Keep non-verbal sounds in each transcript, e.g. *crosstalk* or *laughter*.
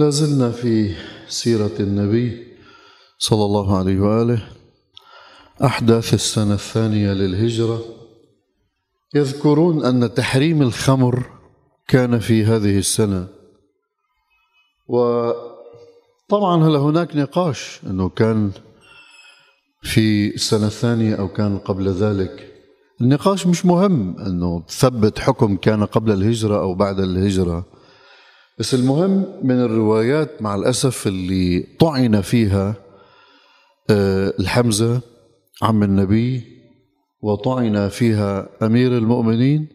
لازلنا في سيرة النبي صلى الله عليه وآله. أحداث السنة الثانية للهجرة. يذكرون أن تحريم الخمر كان في هذه السنة. وطبعا هل هناك نقاش أنه كان في السنة الثانية أو كان قبل ذلك؟ النقاش مش مهم أنه تثبت حكم كان قبل الهجرة أو بعد الهجرة. بس المهم من الروايات مع الأسف اللي طعن فيها آه، الحمزة عم النبي وطعن فيها أمير المؤمنين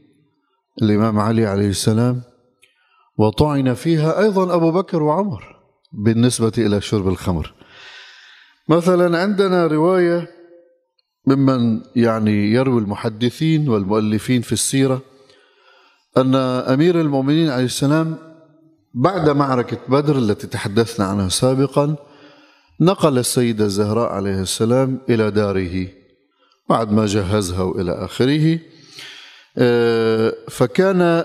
الإمام علي عليه السلام وطعن فيها أيضا أبو بكر وعمر بالنسبة إلى شرب الخمر. مثلا عندنا رواية ممن يعني يروي المحدثين والمؤلفين في السيرة أن أمير المؤمنين عليه السلام بعد معركة بدر التي تحدثنا عنها سابقا نقل السيدة الزهراء عليه السلام إلى داره. بعد ما جهزها وإلى آخره آه، فكان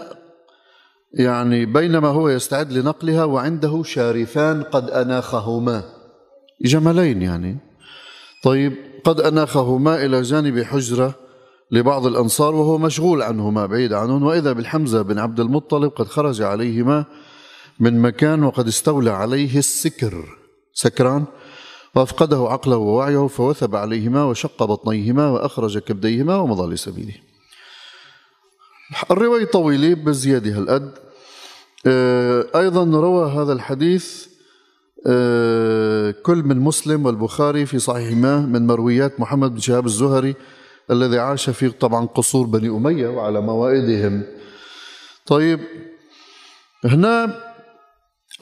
يعني بينما هو يستعد لنقلها وعنده شارفان قد أناخهما. جملين يعني. طيب قد أناخهما إلى جانب حجرة لبعض الأنصار وهو مشغول عنهما بعيد عنهم وإذا بالحمزة بن عبد المطلب قد خرج عليهما من مكان وقد استولى عليه السكر. سكران. وأفقده عقله ووعيه فوثب عليهما وشق بطنيهما وأخرج كبديهما ومضى لسبيله. الرواية طويلة بزيادة هالقد. آه، أيضا روى هذا الحديث آه، كل من مسلم والبخاري في صحيحهما من مرويات محمد بن شهاب الزهري الذي عاش في طبعا قصور بني أمية وعلى موائدهم. طيب هنا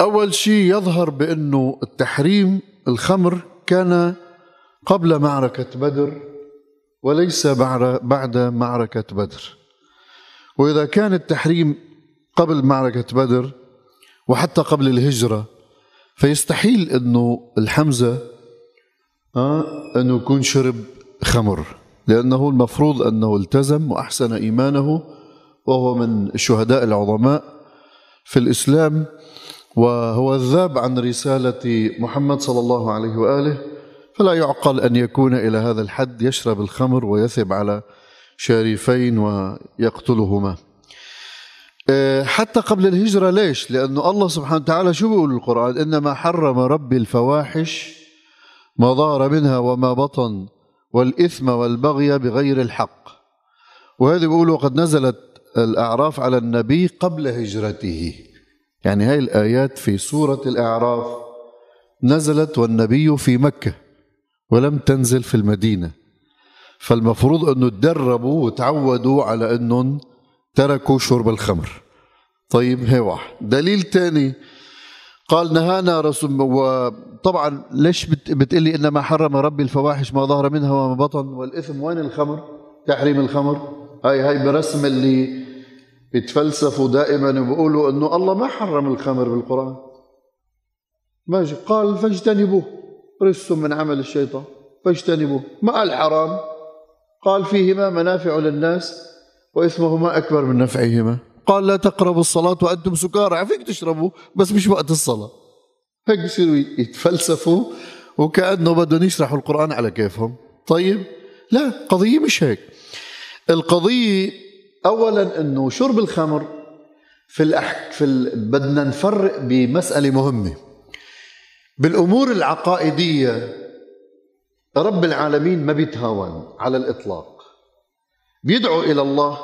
أول شيء يظهر بأنه التحريم الخمر كان قبل معركة بدر وليس بعد معركة بدر. وإذا كان التحريم قبل معركة بدر وحتى قبل الهجرة فيستحيل أنه الحمزة آه أنه يكون شرب خمر. لأنه المفروض أنه التزم وأحسن إيمانه وهو من الشهداء العظماء في الإسلام. وهو الذاب عن رسالة محمد صلى الله عليه وآله فلا يعقل أن يكون إلى هذا الحد يشرب الخمر ويثب على شريفين ويقتلهما. آه، حتى قبل الهجرة ليش؟ لأنه الله سبحانه وتعالى شو بيقول القرآن؟ إنما حرم ربي الفواحش ما ظهر منها وما بطن والإثم والبغي بغير الحق. وهذه بيقولوا قد نزلت الأعراف على النبي قبل هجرته. يعني هاي الآيات في سورة الأعراف. نزلت والنبي في مكة ولم تنزل في المدينة. فالمفروض أنه تدربوا وتعودوا على أنهم تركوا شرب الخمر. طيب هي واحد. دليل ثاني قال نهانا رسول وطبعا ليش بتقلي إنما حرم ربي الفواحش ما ظهر منها وما بطن والإثم؟ وين الخمر؟ تحريم الخمر؟ هاي هاي برسم اللي بيتفلسفوا دائما وبيقولوا إنه الله ما حرم الخمر بالقرآن. ماشي. قال فاجتنبوه. رس من عمل الشيطان. فاجتنبوه. ما قال حرام. قال فيهما منافع للناس وإثمهما أكبر من نفعهما. قال لا تقربوا الصلاة وأنتم سكارى. فيك تشربوا بس مش وقت الصلاة. هيك بصيروا يتفلسفوا وكأنه بدهم يشرحوا القرآن على كيفهم. طيب. لا قضية مش هيك. القضية اولا إنه شرب الخمر في الأحك في ال... بدنا نفرق بمسألة مهمة. بالأمور العقائدية رب العالمين ما بيتهاون على الإطلاق. بيدعو إلى الله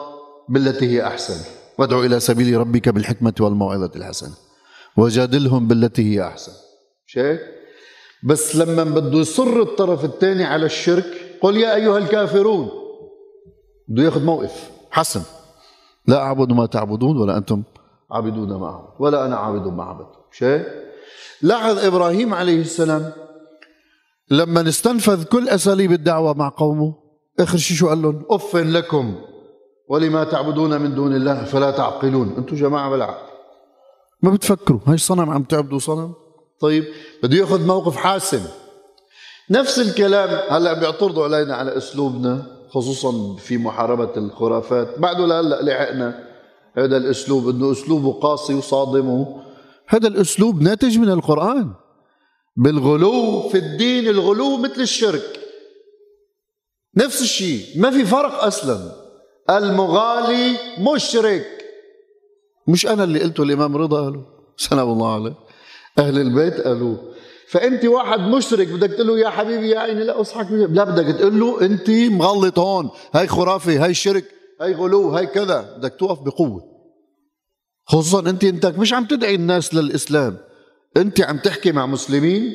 بالتي هي أحسن. وادعو إلى سبيل ربك بالحكمة والموعظة الحسنة. وجادلهم بالتي هي أحسن. مش هيك؟ بس لما بده يصر الطرف الثاني على الشرك قل يا أيها الكافرون. بده ياخذ موقف. حسن. لا أعبد ما تعبدون ولا أنتم عابدون ما أعبد ولا أنا عابد ما عبدتم. شيء؟ لاحظ إبراهيم عليه السلام لما استنفذ كل أساليب الدعوة مع قومه آخر شيء شو قال لهم أف لكم ولما تعبدون من دون الله فلا تعقلون. أنتم جماعة بلا ما بتفكروا؟ هاي صنم عم تعبدوا صنم؟ طيب بده ياخذ موقف حاسم. نفس الكلام هلأ بيعترضوا علينا على أسلوبنا. خصوصا في محاربة الخرافات. بعده لهلا لحقنا. هذا الأسلوب إنه اسلوبه قاسي وصادم. هذا الأسلوب ناتج من القرآن. بالغلو في الدين الغلو مثل الشرك. نفس الشيء ما في فرق أصلا. المغالي مشرك. مش أنا اللي قلته الإمام رضا قالوا سلام الله عليه. أهل البيت قالوا فأنت واحد مشرك بدك تقول له يا حبيبي يا عيني لا أصحك لا بدك تقول له أنت مغلط هون. هاي خرافي هاي شرك هاي غلو هاي كذا. بدك توقف بقوة. خصوصا أنت أنت مش عم تدعي الناس للإسلام. أنت عم تحكي مع مسلمين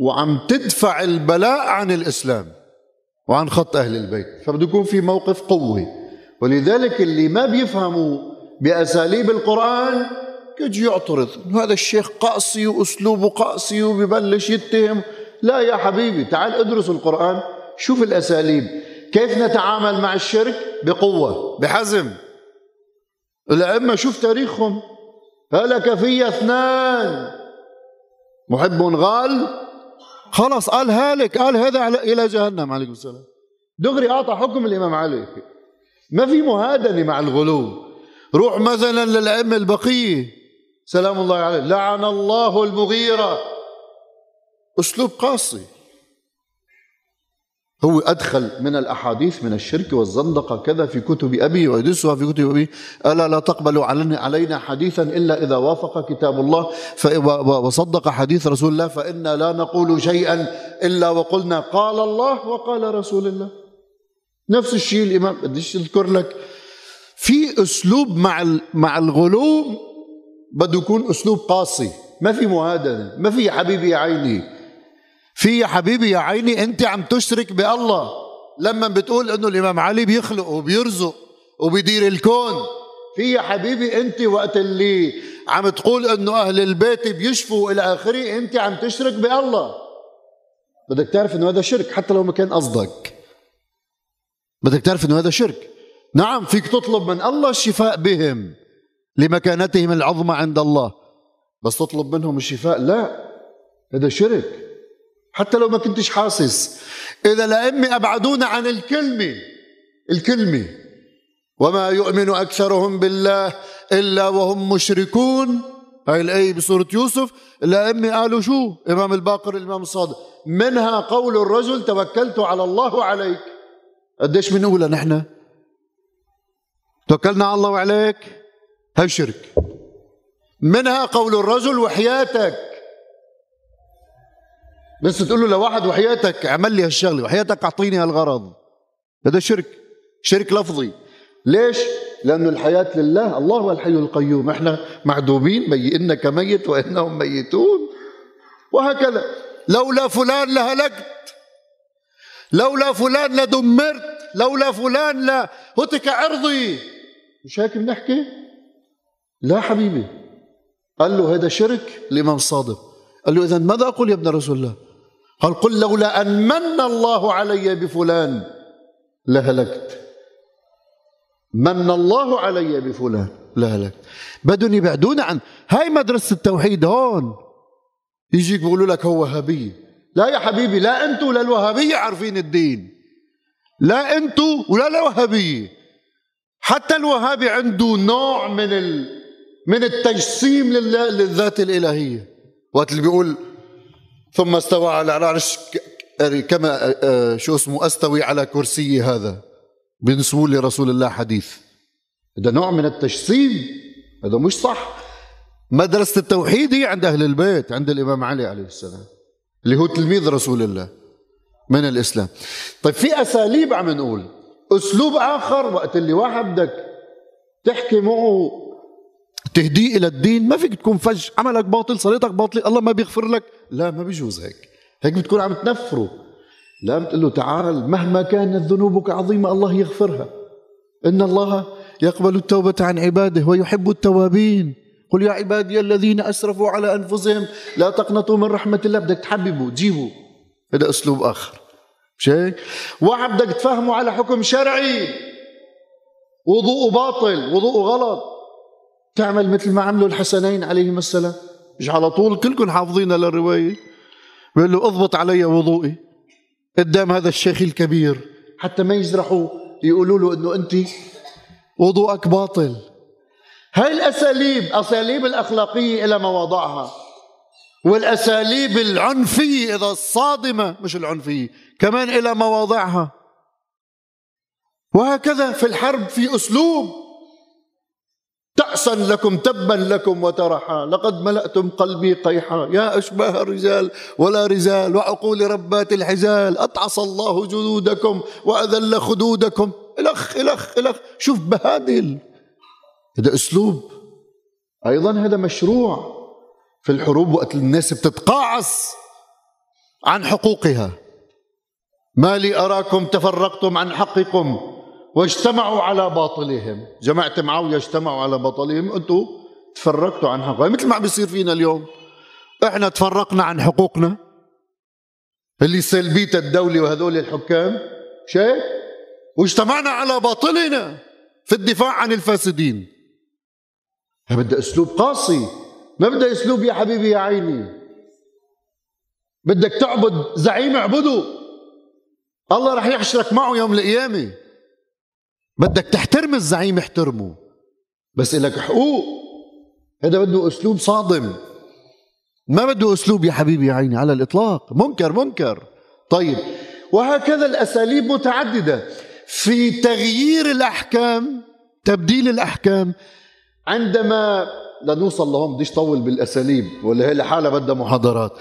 وعم تدفع البلاء عن الإسلام وعن خط أهل البيت. فبده يكون في موقف قوي ولذلك اللي ما بيفهموا بأساليب القرآن يجي يعترض. هذا الشيخ قاسي وأسلوبه قاسي وببلش يتهم. لا يا حبيبي تعال ادرس القرآن شوف الأساليب. كيف نتعامل مع الشرك؟ بقوة. بحزم. الأئمة شوف تاريخهم. هلك في اثنان. محب غال. خلص قال هالك قال هذا إلى جهنم. عليكم السلام. دغري أعطى حكم الإمام علي. ما في مهادنة مع الغلو. روح مثلا للأئمة البقية. سلام الله عليه. لعن الله المغيرة. أسلوب قاسي. هو أدخل من الأحاديث من الشرك والزندقة كذا في كتب أبي ويدسها في كتب أبي. ألا لا تقبلوا علينا حديثا إلا إذا وافق كتاب الله. وصدق حديث رسول الله. فإنا لا نقول شيئا إلا وقلنا قال الله وقال رسول الله. نفس الشيء الإمام بديش أذكر لك؟ في أسلوب مع مع الغلو بده يكون أسلوب قاسي. ما في مهادنة ما في حبيبي يا عيني. في يا حبيبي يا عيني أنت عم تشرك بالله. لما بتقول إنه الإمام علي بيخلق وبيرزق وبيدير الكون. في يا حبيبي أنت وقت اللي عم تقول إنه أهل البيت بيشفوا إلى آخره أنت عم تشرك بالله. بدك تعرف إنه هذا شرك حتى لو ما كان قصدك. بدك تعرف إنه هذا شرك. نعم فيك تطلب من الله الشفاء بهم. لمكانتهم العظمى عند الله. بس تطلب منهم الشفاء؟ لا. هذا شرك. حتى لو ما كنتش حاسس. إذا الأئمة أبعدونا عن الكلمة الكلمة وما يؤمن أكثرهم بالله إلا وهم مشركون. هاي الآية بسورة يوسف. الأئمة قالوا شو؟ إمام الباقر الإمام الصادق. منها قول الرجل توكلت على الله عليك قديش بنقولها نحن؟ توكلنا على الله وعليك؟ هاي شرك؟ منها قول الرجل وحياتك. بس تقول له لواحد وحياتك اعمل لي هالشغلة وحياتك اعطيني هالغرض. هذا شرك شرك لفظي. ليش؟ لأنه الحياة لله الله هو الحي القيوم. إحنا معدومين ميئنا كميت وإنهم ميتون. وهكذا. لولا فلان لهلكت. لولا فلان لدمرت. لولا فلان لهتك عرضي. مش هيك بنحكي؟ لا حبيبي. قال له هذا شرك الإمام الصادق قال له إذا ماذا أقول يا ابن رسول الله؟ قال قل لولا أن من الله علي بفلان لهلكت. من الله علي بفلان لهلكت. بدهم يبعدونا عن هاي مدرسة التوحيد هون. يجيك بيقولوا لك هو وهابية لا يا حبيبي لا أنتوا ولا الوهابية عارفين الدين. لا أنتوا ولا الوهابية حتى الوهابي عنده نوع من ال... من التجسيم لله للذات الإلهية. وقت اللي بيقول ثم استوى على العرش كما آه، شو اسمه استوي على كرسي هذا. بنسبوا لرسول الله حديث. هذا نوع من التجسيم. هذا مش صح. مدرسة التوحيد هي عند أهل البيت عند الإمام علي عليه السلام اللي هو تلميذ رسول الله من الإسلام. طيب في أساليب عم نقول. أسلوب آخر وقت اللي واحد بدك تحكي معه تهديه إلى الدين. ما فيك تكون فج. عملك باطل صليتك باطل الله ما بيغفر لك. لا ما بيجوز هيك. هيك بتكون عم تنفره لا بتقول له تعال مهما كانت ذنوبك عظيمة الله يغفرها. إن الله يقبل التوبة عن عباده ويحب التوابين. قل يا عبادي الذين أسرفوا على أنفسهم لا تقنطوا من رحمة الله. بدك تحببه تجيبه هذا أسلوب آخر. مش هيك؟ واحد بدك تفهمه على حكم شرعي. وضوءه باطل وضوءه غلط. تعمل مثل ما عملوا الحسنين عليهما السلام. مش على طول كلكم حافظين للرواية بيقول له اضبط علي وضوئي. قدام هذا الشيخ الكبير. حتى ما يجرحوا يقولوا له إنه انت وضوءك باطل. هاي الأساليب أساليب الأخلاقية إلى مواضعها؟ والأساليب العنفية إذا الصادمة مش العنفية كمان إلى مواضعها. وهكذا في الحرب في أسلوب. تأسا لكم تبا لكم وترحا. لقد ملأتم قلبي قيحا. يا أشباه الرجال ولا رجال وعقول ربات الحجال. أطعص الله جلودكم وأذل خدودكم. إلخ إلخ إلخ. شوف بهادل. هذا أسلوب. أيضا هذا مشروع. في الحروب وقت الناس بتتقاعس عن حقوقها. ما لي أراكم تفرقتم عن حقكم. واجتمعوا على باطلهم. جماعة معاوية اجتمعوا على باطلهم. أنتم تفرقتوا عن حقوقهم مثل ما عم بيصير فينا اليوم. إحنا تفرقنا عن حقوقنا. اللي سلبية الدولة وهذول الحكام. شيء؟ واجتمعنا على باطلنا في الدفاع عن الفاسدين. بدها أسلوب قاسي. ما بدها أسلوب يا حبيبي يا عيني. بدك تعبد زعيم اعبده. الله رح يحشرك معه يوم القيامة. بدك تحترم الزعيم احترمه. بس لك حقوق. هذا بده أسلوب صادم. ما بده أسلوب يا حبيبي يا عيني على الإطلاق. منكر منكر. طيب وهكذا الأساليب متعددة. في تغيير الأحكام تبديل الأحكام عندما لنوصل لهم بديش طول بالأساليب ولا هي لحالها بدها محاضرات.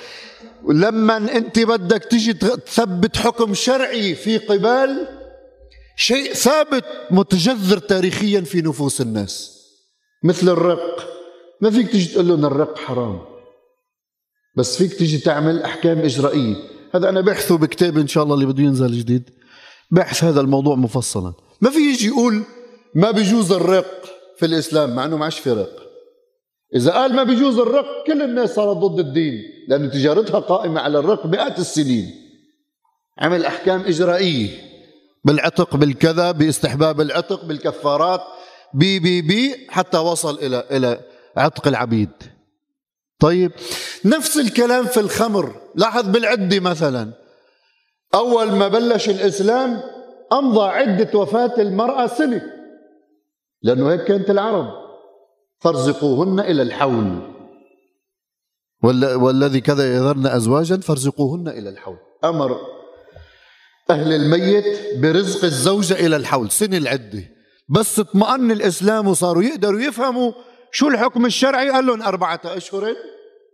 لما أنت بدك تيجي تثبت حكم شرعي في قبال شيء ثابت متجذر تاريخيا في نفوس الناس. مثل الرق. ما فيك تيجي تقول لهم الرق حرام. بس فيك تيجي تعمل أحكام إجرائية. هذا أنا بحثه بكتاب إن شاء الله اللي بده ينزل جديد. بحث هذا الموضوع مفصلا. ما في يجي يقول ما بيجوز الرق في الإسلام مع إنه ما عادش في رق. إذا قال ما بيجوز الرق كل الناس صارت ضد الدين لأنه تجارتها قائمة على الرق مئات السنين. عمل أحكام إجرائية. بالعتق بالكذا باستحباب العتق بالكفارات بي بي بي حتى وصل إلى إلى عتق العبيد. طيب نفس الكلام في الخمر. لاحظ بالعده مثلا. أول ما بلش الإسلام أمضى عدة وفاة المرأة سنة. لأنه هيك كانت العرب. فارزقوهن إلى الحول. والذي كذا يذرن ازواجا فارزقوهن إلى الحول. أمر أهل الميت برزق الزوجة إلى الحول سنة العدة. بس اطمأن الإسلام وصاروا يقدروا يفهموا شو الحكم الشرعي قال لهم أربعة أشهر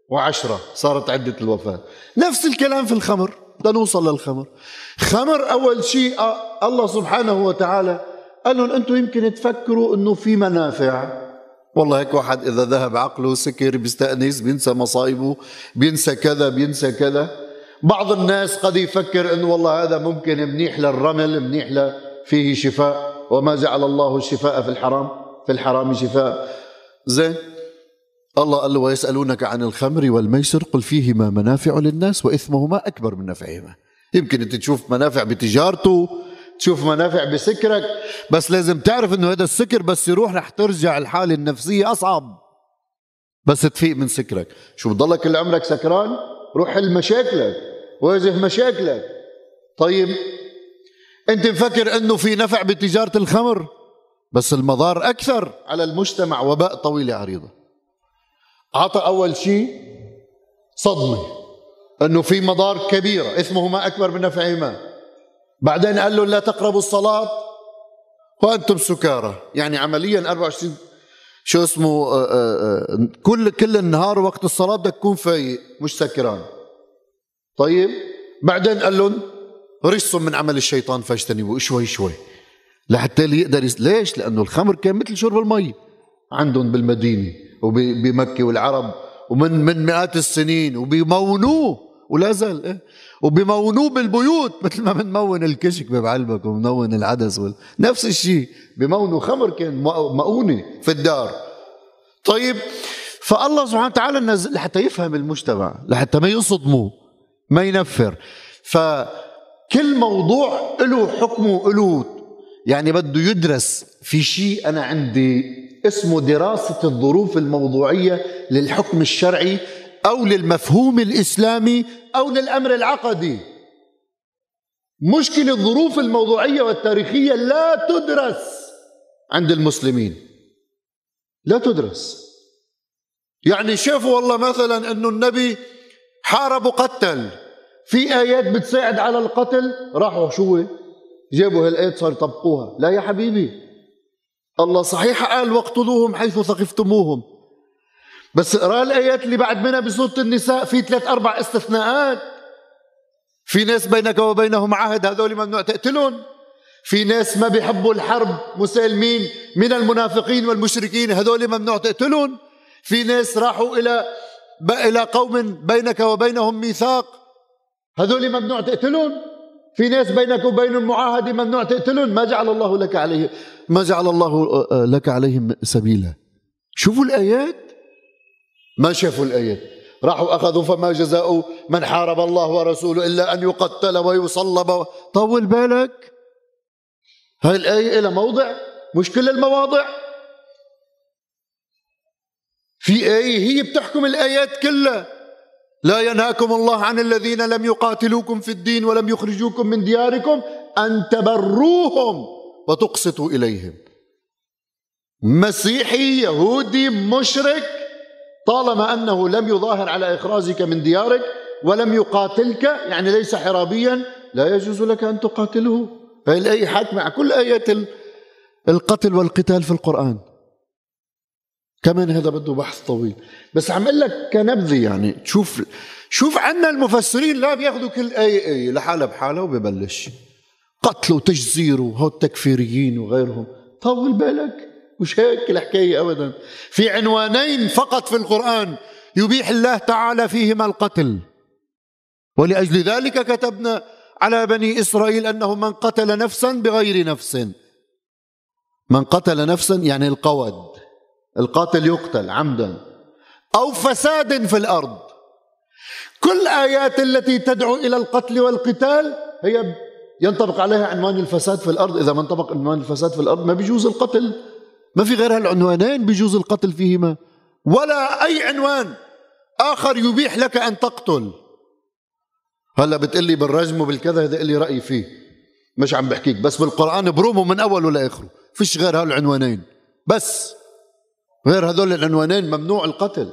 وعشرة صارت عدة الوفاة. نفس الكلام في الخمر بدنا نوصل للخمر. خمر أول شيء آه، الله سبحانه وتعالى قال لهم أنتم يمكن تفكروا أنه في منافع. والله هيك واحد إذا ذهب عقله سكر بيستأنس بينسى مصايبه بينسى كذا بينسى كذا. بعض الناس قد يفكر إنه والله هذا ممكن منيح للرمل منيح فيه شفاء. وما جعل الله الشفاء في الحرام في الحرام شفاء. زين. الله قال له ويسألونك عن الخمر والميسر قل فيهما منافع للناس وإثمهما أكبر من نفعهما. يمكن أنت تشوف منافع بتجارته تشوف منافع بسكرك بس لازم تعرف إنه هذا السكر بس يروح رح ترجع الحالة النفسية أصعب. بس تفيق من سكرك. شو بضلك كل عمرك سكران؟ روح حل مشاكلك واجه مشاكلك. طيب أنت مفكر إنه في نفع بتجارة الخمر؟ بس المضار أكثر. على المجتمع وباء طويله عريضة. أعطى أول شيء صدمة إنه في مضار كبيره إثمهما أكبر من نفعهما. بعدين قال له لا تقربوا الصلاة وأنتم سكارى. يعني عمليا 24 شو اسمه آه، آه، آه، كل كل النهار وقت الصلاة بدك تكون فايق مش سكران. طيب؟ بعدين قال لهم رجس من عمل الشيطان فاجتنبوا شوي شوي. لحتى اللي يقدر يس... ليش؟ لأنه الخمر كان مثل شرب المي. عندهم بالمدينة وبمكه والعرب ومن من مئات السنين وبيمونوه ولا زال إيه؟ وبمونوه بالبيوت. *laughs* مثل ما بنمون الكشك بعلبك وبنمون العدس وال... نفس الشيء بمونوا خمر كان مؤونة في الدار. طيب فالله سبحانه وتعالى نزل لحتى يفهم المجتمع لحتى ما يصدموا ما ينفر. فكل موضوع له حكمه له يعني بده يدرس في شيء أنا عندي اسمه دراسة الظروف الموضوعية للحكم الشرعي أو للمفهوم الإسلامي أو للأمر العقدي. مشكلة الظروف الموضوعية والتاريخية لا تدرس عند المسلمين. لا تدرس. يعني شافوا والله مثلا إنه النبي حارب وقتل. في آيات بتساعد على القتل. راحوا شو جابوا هالآيات صاروا يطبقوها. لا يا حبيبي. الله صحيح قال واقتلوهم حيث ثقفتموهم. بس اقرأ الآيات اللي بعد منها بسورة النساء في ثلاث أربع استثناءات. في ناس بينك وبينهم عهد هذول ممنوع تقتلهم. في ناس ما بيحبوا الحرب مسالمين من المنافقين والمشركين هذول ممنوع تقتلهم. في ناس راحوا إلى إلى قوم بينك وبينهم ميثاق هذول ممنوع تقتلهم. في ناس بينك وبين المعاهد ممنوع تقتلهم. ما جعل الله لك عليه ما جعل الله لك عليهم سبيلا. شوفوا الآيات. ما شافوا الايات راحوا أخذوا فما جزاء من حارب الله ورسوله إلا أن يقتل ويصلب. طول بالك هاي الآية لها موضع مش كل المواضع. في آية هي بتحكم الآيات كلها. لا ينهاكم الله عن الذين لم يقاتلوكم في الدين ولم يخرجوكم من دياركم أن تبروهم وتقسطوا إليهم. مسيحي يهودي مشرك طالما أنه لم يظاهر على إخراجك من ديارك ولم يقاتلك يعني ليس حرابيا لا يجوز لك أن تقاتله. فهي الآية حاكمة كل آيات القتل والقتال في القرآن. كمان هذا بده بحث طويل. بس عم أقول لك كنبذة يعني تشوف شوف عنا المفسرين لا بياخذوا كل آية آية لحالها بحالها وببلش. قتل وتجزير وهو التكفيريين وغيرهم. طول بالك. مش هيك الحكاية أبدا. في عنوانين فقط في القرآن يبيح الله تعالى فيهما القتل. ولأجل ذلك كتبنا على بني إسرائيل أنه من قتل نفسا بغير نفس. من قتل نفسا يعني القود. القاتل يقتل عمدا. أو فساد في الأرض. كل آيات التي تدعو إلى القتل والقتال هي ينطبق عليها عنوان الفساد في الأرض. إذا ما انطبق عنوان الفساد في الأرض ما بيجوز القتل. ما في غير هالعنوانين بيجوز القتل فيهما. ولا أي عنوان آخر يبيح لك أن تقتل. هلأ بتقلي بالرجم وبالكذا هذا اللي رايي فيه. مش عم بحكيك بس بالقرآن برومه من اوله لاخره فيش غير هالعنوانين. بس غير هذول العنوانين ممنوع القتل.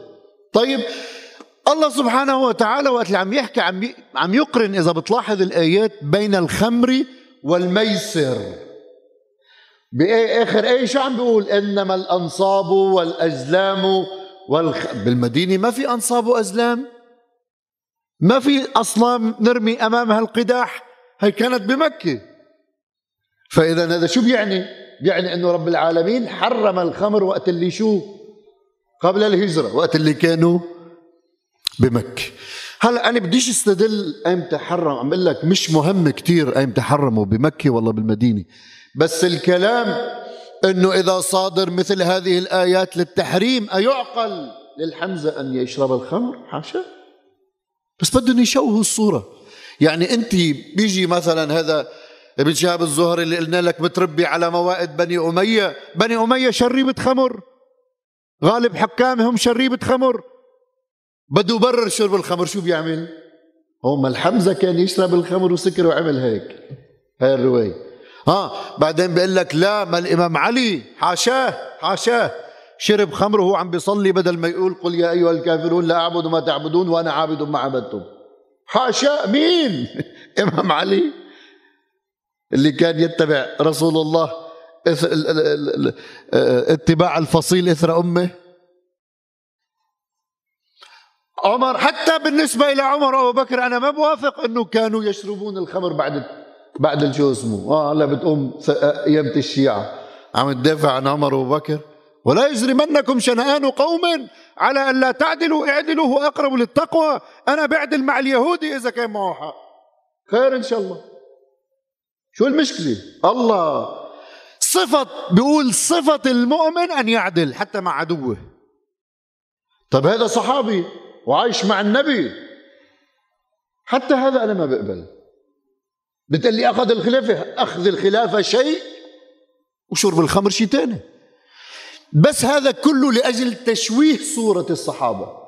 طيب الله سبحانه وتعالى وقت اللي عم يحكي عم عم يقرن إذا بتلاحظ الآيات بين الخمر والميسر. بآخر أي شو عم بيقول إنما الأنصاب والأزلام والخ... بالمدينة ما في أنصاب وأزلام؟ ما في اصنام نرمي امامها القداح هي كانت بمكة. فإذا هذا شو بيعني؟ بيعني إنه رب العالمين حرم الخمر وقت اللي شو؟ قبل الهجرة وقت اللي كانوا بمكة. هلا أنا بديش استدل ايمتى حرم عم لك مش مهم كثير ايمتى حرموا بمكة ولا بالمدينة. بس الكلام إنه إذا صادر مثل هذه الآيات للتحريم أيعقل للحمزة أن يشرب الخمر؟ حاشا؟ بس بدهم يشوهوا الصورة يعني أنت بيجي مثلا هذا ابن شهاب الزهري اللي قلنا لك متربي على موائد بني أمية بني أمية شريبة خمر. غالب حكامهم شريبة خمر. بده يبرر شرب الخمر شو بيعمل؟ هم الحمزة كان يشرب الخمر وسكر وعمل هيك. هاي الرواية. ها بعدين بيقول لك لا ما الإمام علي حاشاه حاشاه. شرب خمر وهو عم بيصلي بدل ما يقول قل يا أيها الكافرون لا أعبد ما تعبدون وأنا عابد ما عبدتم. حاشا مين؟ *laughs* إمام علي. اللي كان يتبع رسول الله اتباع الفصيل إثر أمه. عمر. حتى بالنسبة إلى عمر وأبو بكر أنا ما بوافق أنه كانوا يشربون الخمر بعد بعد شو اسمه. آه هلا بتقوم أيامة الشيعة. عم تدافع عن عمر وأبو بكر؟ ولا يجرمنكم شنآن قوم على أن لا تعدلوا اعدلوا هو أقرب للتقوى. أنا بعدل مع اليهودي إذا كان معه حق. خير إن شاء الله. شو المشكلة؟ الله. صفة بيقول صفة المؤمن أن يعدل حتى مع عدوه. طب هذا صحابي. وعايش مع النبي. حتى هذا أنا ما بقبل. بتقول لي أخذ الخلافة أخذ الخلافة شيء وشرب الخمر شيء ثاني بس هذا كله لأجل تشويه صورة الصحابة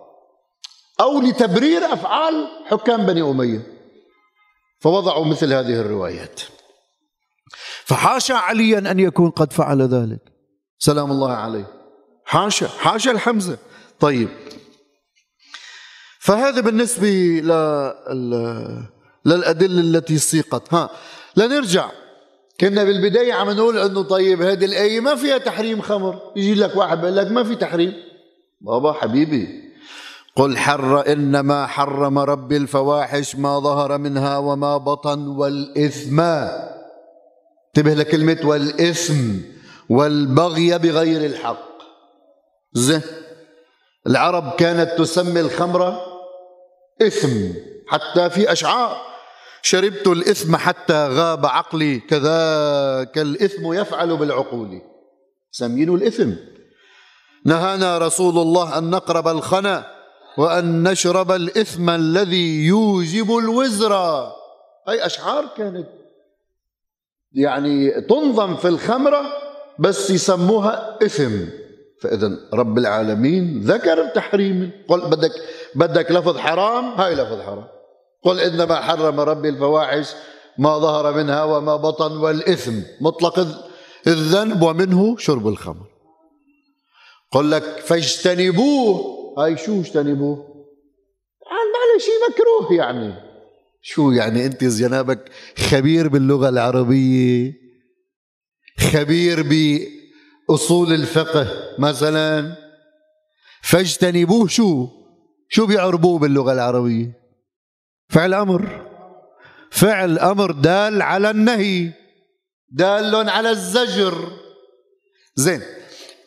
أو لتبرير أفعال حكام بني أمية. فوضعوا مثل هذه الروايات. فحاشا عليا أن يكون قد فعل ذلك. سلام الله عليه. حاشا حاشا الحمزة. طيب. فهذا بالنسبة للأدلة التي سيقت. ها لنرجع. كنا بالبداية عم نقول إنه طيب هذه الآية ما فيها تحريم خمر. يجي لك واحد بيقول لك ما في تحريم. بابا حبيبي قل حر إنما حرم ربي الفواحش ما ظهر منها وما بطن والإثم. انتبه لكلمة والإثم. والبغي بغير الحق. زين. العرب كانت تسمي الخمر إثم حتى في أشعار. شربت الإثم حتى غاب عقلي كذاك الإثم يفعل بالعقول. سمينه الإثم. نهانا رسول الله أن نقرب الخنا وأن نشرب الإثم الذي يوجب الوزر. هاي أشعار كانت؟ يعني تنظم في الخمرة بس يسموها إثم. فإذا رب العالمين ذكر التحريم قل بدك بدك لفظ حرام هاي لفظ حرام. قل إنما حرم ربي الفواحش ما ظهر منها وما بطن والإثم مطلق الذنب ومنه شرب الخمر. قل لك فاجتنبوه. هاي شو اجتنبوه؟ على شيء مكروه يعني. شو يعني أنت جنابك خبير باللغة العربية؟ خبير باصول الفقه مثلا فاجتنبوه شو؟ شو بيعربوه باللغة العربية؟ فعل أمر. فعل أمر دال على النهي. دال على الزجر. زين.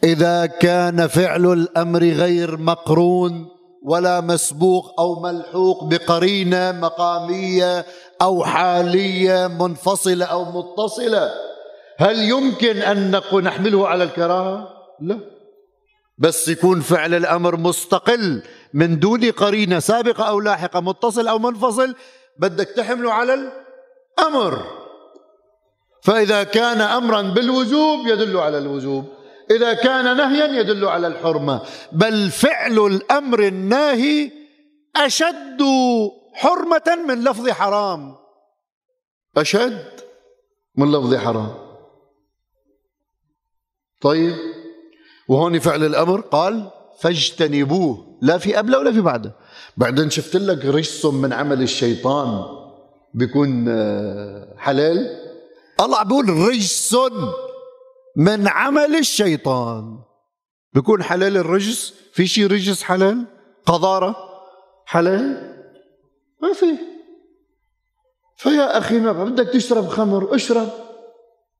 إذا كان فعل الأمر غير مقرون ولا مسبوق أو ملحوق بقرينة مقامية أو حالية منفصلة أو متصلة هل يمكن نقول نحمله على الكراهة؟ لا. بس يكون فعل الأمر مستقل من دون قرينة سابقة أو لاحقة متصل أو منفصل بدك تحمله على الأمر. فإذا كان امرا بالوجوب يدل على الوجوب إذا كان نهيا يدل على الحرمة. بل فعل الأمر الناهي أشد حرمة من لفظ حرام. أشد من لفظ حرام. طيب. وهون فعل الأمر قال فاجتنبوه. لا في قبله ولا في بعده. بعدين شفت لك رجس من عمل الشيطان بيكون آه، حلال؟ الله بيقول رجس من عمل الشيطان. بيكون حلال الرجس؟ في شيء رجس حلال؟ قذارة حلال؟ ما في. فيا أخي ما بدك تشرب خمر اشرب.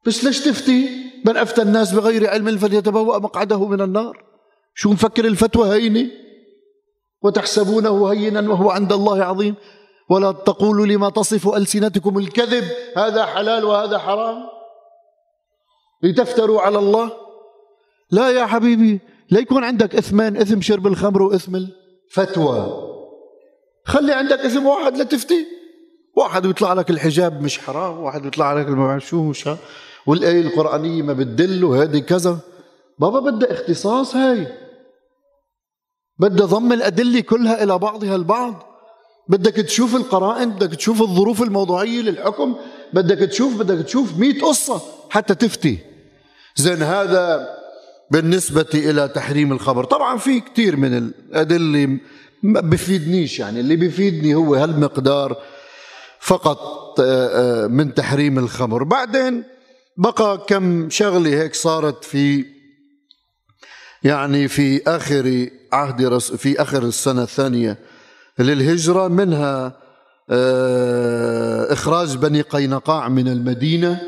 بس ليش تفتي؟ من أفتى الناس بغير علم فليتبوأ مقعده من النار؟ شو مفكر الفتوى هينة وتحسبونه هينا وهو عند الله عظيم. ولا تقولوا لما تصف ألسنتكم الكذب هذا حلال وهذا حرام؟ لتفتروا على الله؟ لا يا حبيبي لا يكون عندك اثمين إثم شرب الخمر وإثم الفتوى خلي عندك إثم واحد لتفتي واحد بيطلع لك الحجاب مش حرام واحد بيطلع لك شو مش والآية القرآنية ما بتدل وهذه كذا. بابا بدها اختصاص هاي. بدها ضم الأدلة كلها إلى بعضها البعض. بدك تشوف القرائن بدك تشوف الظروف الموضوعية للحكم بدك تشوف بدك تشوف مئة قصة حتى تفتي. زين هذا بالنسبة إلى تحريم الخمر طبعا في كثير من الأدلة ما بفيدنيش يعني. اللي بفيدني هو هالمقدار فقط آه، آه، من تحريم الخمر بعدين بقى كم شغلة هيك صارت في يعني في آخر عهد رس في آخر السنة الثانية للهجرة منها آه، إخراج بني قينقاع من المدينة.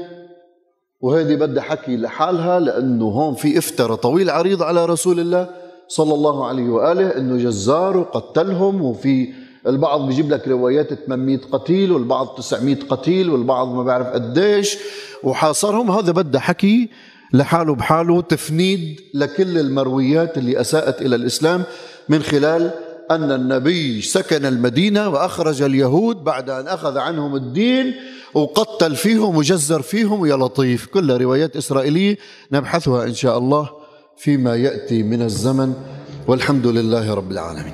وهذه بدها حكي لحالها لأنه هون في افترى طويل عريض على رسول الله صلى الله عليه وآله أنه جزار وقتلهم وفي البعض بيجيب لك روايات 800 قتيل والبعض 900 قتيل والبعض ما بعرف قديش. وحاصرهم هذا بدها حكي لحاله بحاله تفنيد لكل المرويات اللي أساءت إلى الإسلام من خلال أن النبي سكن المدينة وأخرج اليهود بعد أن أخذ عنهم الدين وقتل فيهم وجزر فيهم يا لطيف. كلها روايات إسرائيلية نبحثها إن شاء الله فيما يأتي من الزمن. والحمد لله رب العالمين.